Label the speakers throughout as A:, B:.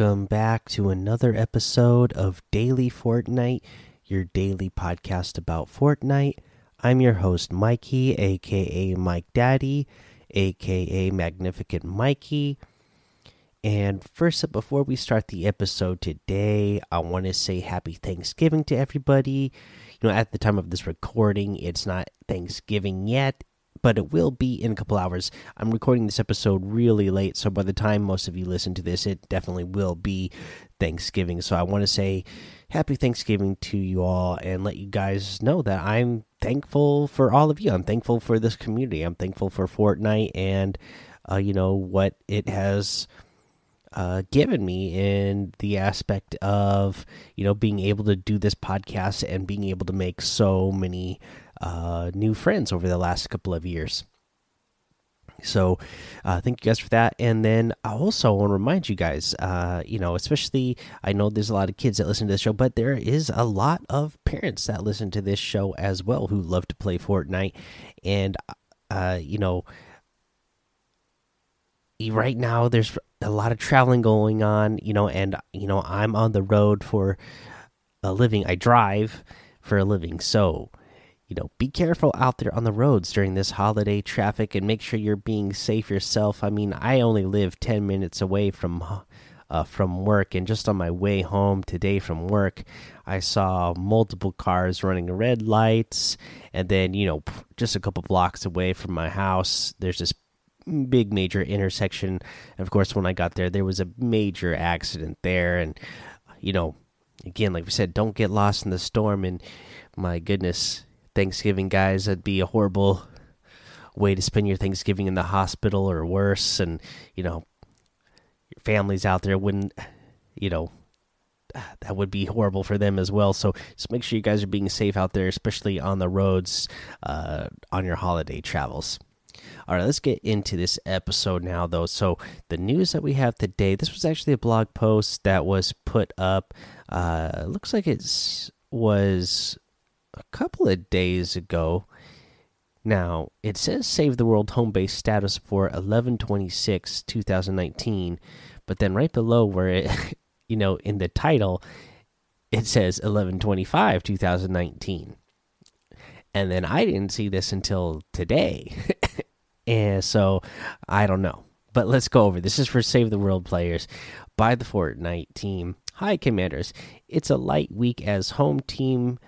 A: Welcome back to another episode of Daily Fortnite, your daily podcast about Fortnite. I'm your host, Mikey, aka Mike Daddy, aka Magnificent Mikey. And first up, before we start the episode today, I want to say happy Thanksgiving to everybody. You know, at the time of this recording, it's not Thanksgiving yet, but it will be in a couple hours. I'm recording this episode really late, so by the time most of you listen to this, it definitely will be Thanksgiving. So I want to say happy Thanksgiving to you all and let you guys know that I'm thankful for all of you. I'm thankful for this community. I'm thankful for Fortnite and, uh, you know, what it has uh, given me in the aspect of you know being able to do this podcast and being able to make so many uh, new friends over the last couple of years. So, uh, thank you guys for that. And then I also want to remind you guys, uh, you know, especially I know there's a lot of kids that listen to this show, but there is a lot of parents that listen to this show as well who love to play Fortnite. And, uh, you know, right now there's a lot of traveling going on, you know, and, you know, I'm on the road for a living. I drive for a living. So, you know, be careful out there on the roads during this holiday traffic and make sure you're being safe yourself. I mean, I only live 10 minutes away from uh, from work and just on my way home today from work, I saw multiple cars running red lights and then, you know, just a couple blocks away from my house, there's this big major intersection. And of course, when I got there, there was a major accident there and you know, again, like we said, don't get lost in the storm and my goodness, Thanksgiving, guys. That'd be a horrible way to spend your Thanksgiving in the hospital or worse. And, you know, your families out there wouldn't, you know, that would be horrible for them as well. So just make sure you guys are being safe out there, especially on the roads uh, on your holiday travels. All right, let's get into this episode now, though. So, the news that we have today this was actually a blog post that was put up. Uh, looks like it was a couple of days ago. Now, it says Save the World home base status for 1126 2019, but then right below where it, you know, in the title, it says 1125 2019. And then I didn't see this until today. and so I don't know. But let's go over. This is for Save the World players by the Fortnite team. Hi, Commanders. It's a light week as home team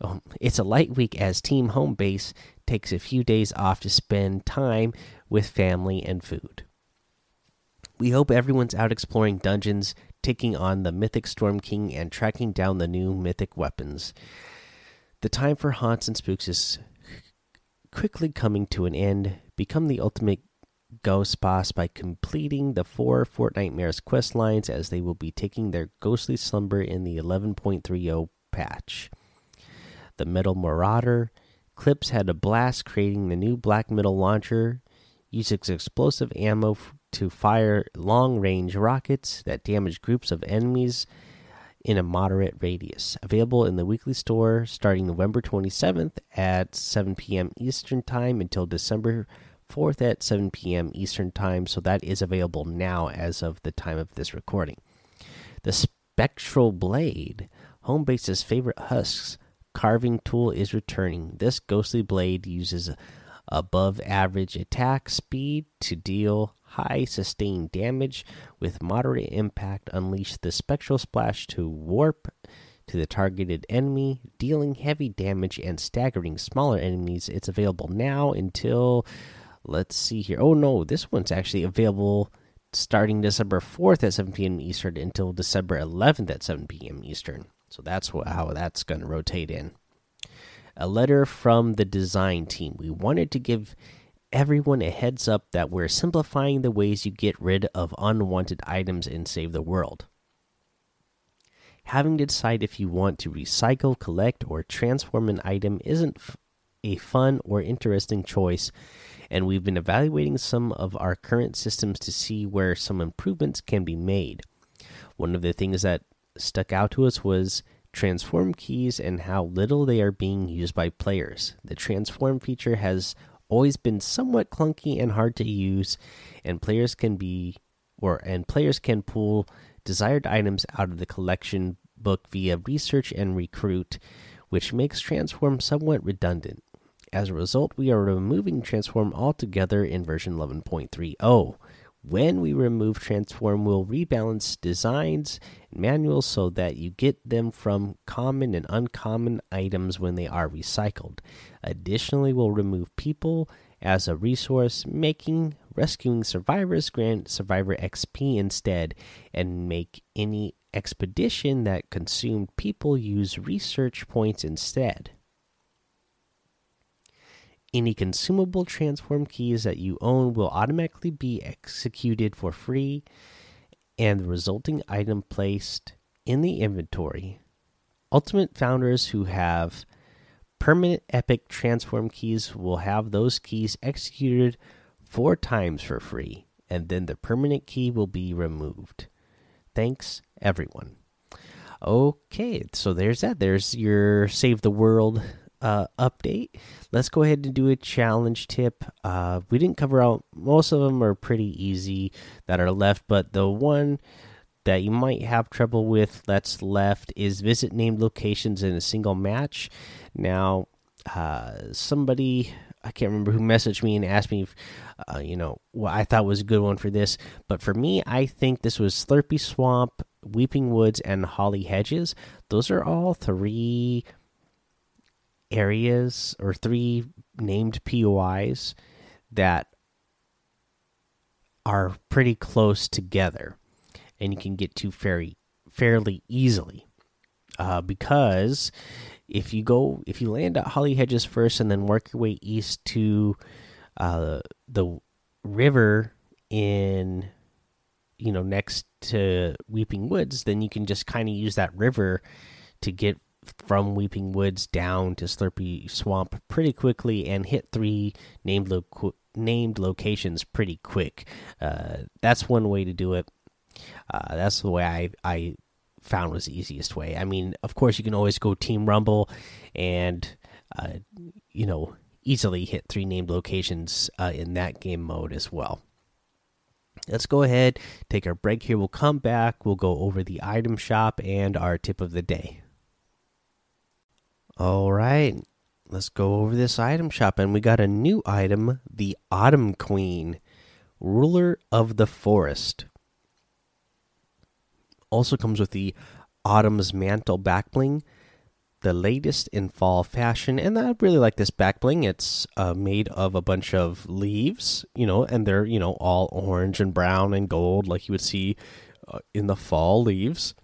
A: um, it's a light week as Team Home Base takes a few days off to spend time with family and food. We hope everyone's out exploring dungeons, taking on the Mythic Storm King, and tracking down the new mythic weapons. The time for haunts and spooks is quickly coming to an end. Become the ultimate ghost boss by completing the four Fortnitemares quest lines as they will be taking their ghostly slumber in the 11.30 patch the Metal Marauder. Clips had a blast creating the new Black Metal launcher. Uses explosive ammo to fire long range rockets that damage groups of enemies in a moderate radius. Available in the weekly store starting November 27th at 7 p.m. Eastern Time until December 4th at 7 p.m. Eastern Time. So that is available now as of the time of this recording. The Spectral Blade, Homebase's favorite husks, carving tool is returning. This ghostly blade uses above average attack speed to deal high sustained damage with moderate impact. Unleash the spectral splash to warp to the targeted enemy, dealing heavy damage and staggering smaller enemies. It's available now until let's see here. Oh no, this one's actually available starting December 4th at 7 p.m. Eastern until December 11th at 7 p.m. Eastern. So that's how that's going to rotate in. A letter from the design team. We wanted to give everyone a heads up that we're simplifying the ways you get rid of unwanted items and save the world. Having to decide if you want to recycle, collect, or transform an item isn't a fun or interesting choice, and we've been evaluating some of our current systems to see where some improvements can be made. One of the things that stuck out to us was transform keys and how little they are being used by players. The transform feature has always been somewhat clunky and hard to use, and players can be or and players can pull desired items out of the collection book via research and recruit, which makes transform somewhat redundant. As a result, we are removing transform altogether in version 11.30. When we remove transform, we'll rebalance designs and manuals so that you get them from common and uncommon items when they are recycled. Additionally, we'll remove people as a resource, making rescuing survivors grant survivor XP instead, and make any expedition that consumed people use research points instead. Any consumable transform keys that you own will automatically be executed for free, and the resulting item placed in the inventory. Ultimate founders who have permanent epic transform keys will have those keys executed four times for free, and then the permanent key will be removed. Thanks, everyone. Okay, so there's that. There's your Save the World uh, update. Let's go ahead and do a challenge tip. Uh, we didn't cover out most of them are pretty easy that are left, but the one that you might have trouble with that's left is visit named locations in a single match. Now, uh, somebody I can't remember who messaged me and asked me, if, uh, you know, what I thought was a good one for this. But for me, I think this was Slurpy Swamp, Weeping Woods, and Holly Hedges. Those are all three areas or three named POIs that are pretty close together and you can get to fairly fairly easily. Uh, because if you go if you land at Holly Hedges first and then work your way east to uh, the river in you know next to Weeping Woods, then you can just kind of use that river to get from Weeping Woods down to Slurpy Swamp pretty quickly and hit three named lo named locations pretty quick. Uh, that's one way to do it. Uh, that's the way I I found was the easiest way. I mean, of course, you can always go Team Rumble and uh, you know easily hit three named locations uh, in that game mode as well. Let's go ahead, take our break here. We'll come back. We'll go over the item shop and our tip of the day. All right, let's go over this item shop. And we got a new item the Autumn Queen, Ruler of the Forest. Also comes with the Autumn's Mantle back bling, the latest in fall fashion. And I really like this back bling. It's uh, made of a bunch of leaves, you know, and they're, you know, all orange and brown and gold like you would see uh, in the fall leaves.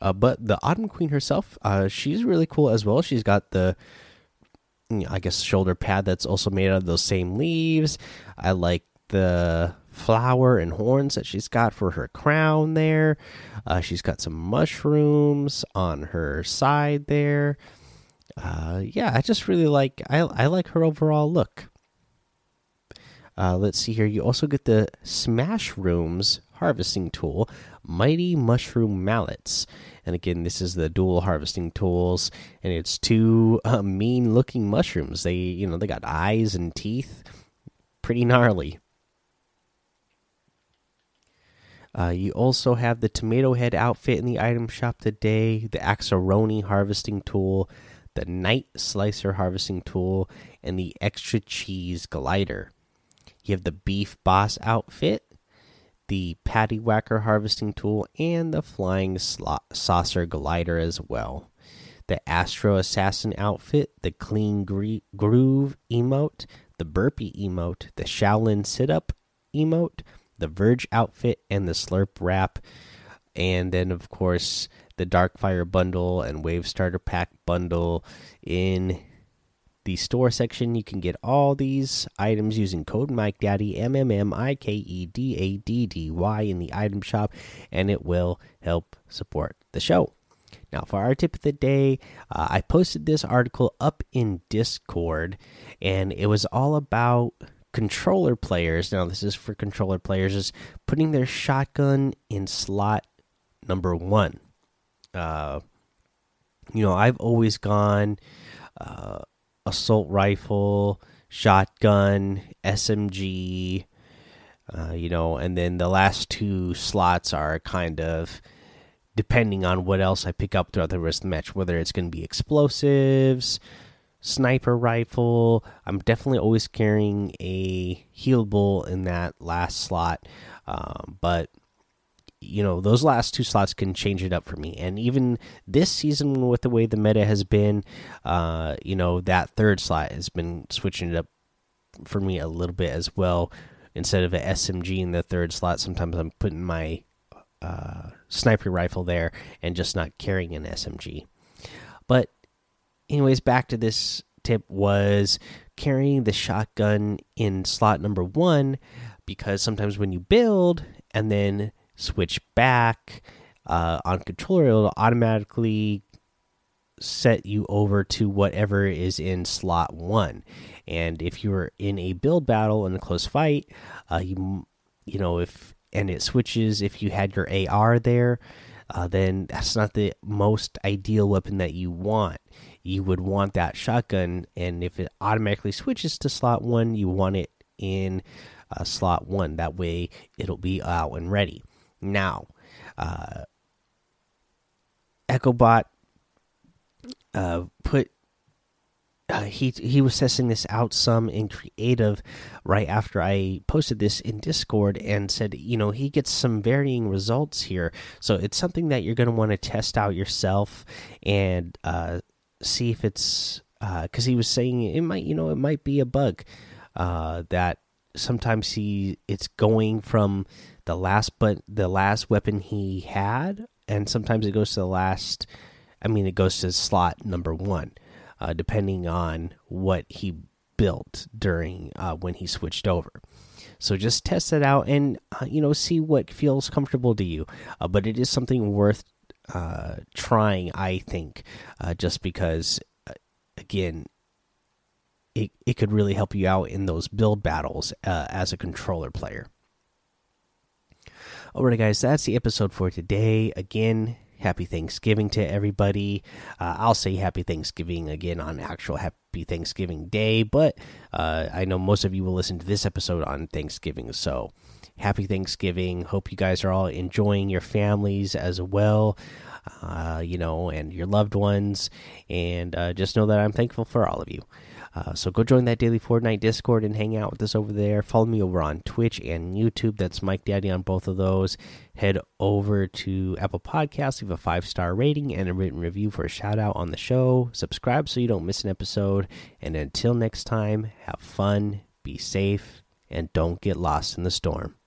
A: Uh, but the Autumn Queen herself, uh, she's really cool as well. She's got the, I guess, shoulder pad that's also made out of those same leaves. I like the flower and horns that she's got for her crown there. Uh, she's got some mushrooms on her side there. Uh, yeah, I just really like I I like her overall look. Uh, let's see here. You also get the Smash Rooms harvesting tool, Mighty Mushroom Mallets. And again, this is the dual harvesting tools, and it's two uh, mean-looking mushrooms. They, you know, they got eyes and teeth, pretty gnarly. Uh, you also have the tomato head outfit in the item shop today, the Axeroni harvesting tool, the night slicer harvesting tool, and the extra cheese glider. You have the beef boss outfit, the patty whacker harvesting tool, and the flying saucer glider as well. The Astro Assassin outfit, the clean groove emote, the burpee emote, the Shaolin sit up emote, the Verge outfit, and the Slurp wrap. And then, of course, the Darkfire bundle and Wave Starter Pack bundle in the store section. You can get all these items using code Mike Daddy M M M I K E D A D D Y in the item shop, and it will help support the show. Now, for our tip of the day, uh, I posted this article up in Discord, and it was all about controller players. Now, this is for controller players, is putting their shotgun in slot number one. Uh, you know, I've always gone uh, assault rifle, shotgun, SMG, uh, you know, and then the last two slots are kind of depending on what else I pick up throughout the rest of the match, whether it's going to be explosives, sniper rifle. I'm definitely always carrying a healable in that last slot, um, but you know those last two slots can change it up for me. And even this season with the way the meta has been uh you know that third slot has been switching it up for me a little bit as well. Instead of a smg in the third slot sometimes i'm putting my uh sniper rifle there and just not carrying an smg but anyways back to this tip was carrying the shotgun in slot number one because sometimes when you build and then switch back uh, on controller, it'll automatically set you over to whatever is in slot one. And if you're in a build battle in a close fight, uh, you you know if and it switches if you had your AR there, uh, then that's not the most ideal weapon that you want. You would want that shotgun, and if it automatically switches to slot one, you want it in uh, slot one. That way, it'll be out and ready. Now, uh, EchoBot uh, put uh, he he was testing this out some in creative right after I posted this in Discord and said you know he gets some varying results here. So it's something that you're going to want to test out yourself and uh, see if it's because uh, he was saying it might you know it might be a bug uh, that sometimes he it's going from the last but the last weapon he had and sometimes it goes to the last i mean it goes to slot number one uh, depending on what he built during uh, when he switched over. So just test it out and uh, you know see what feels comfortable to you. Uh, but it is something worth uh, trying i think uh, just because again it, it could really help you out in those build battles as a controller player Alright, guys, that's the episode for today. Again, happy Thanksgiving to everybody. Uh, I'll say happy Thanksgiving again on actual happy Thanksgiving Day, but uh, I know most of you will listen to this episode on Thanksgiving. So happy Thanksgiving. Hope you guys are all enjoying your families as well. Uh, you know, and your loved ones, and uh, just know that I'm thankful for all of you. Uh, so go join that daily Fortnite Discord and hang out with us over there. Follow me over on Twitch and YouTube. That's Mike Daddy on both of those. Head over to Apple Podcasts, leave a five star rating and a written review for a shout out on the show. Subscribe so you don't miss an episode. And until next time, have fun, be safe, and don't get lost in the storm.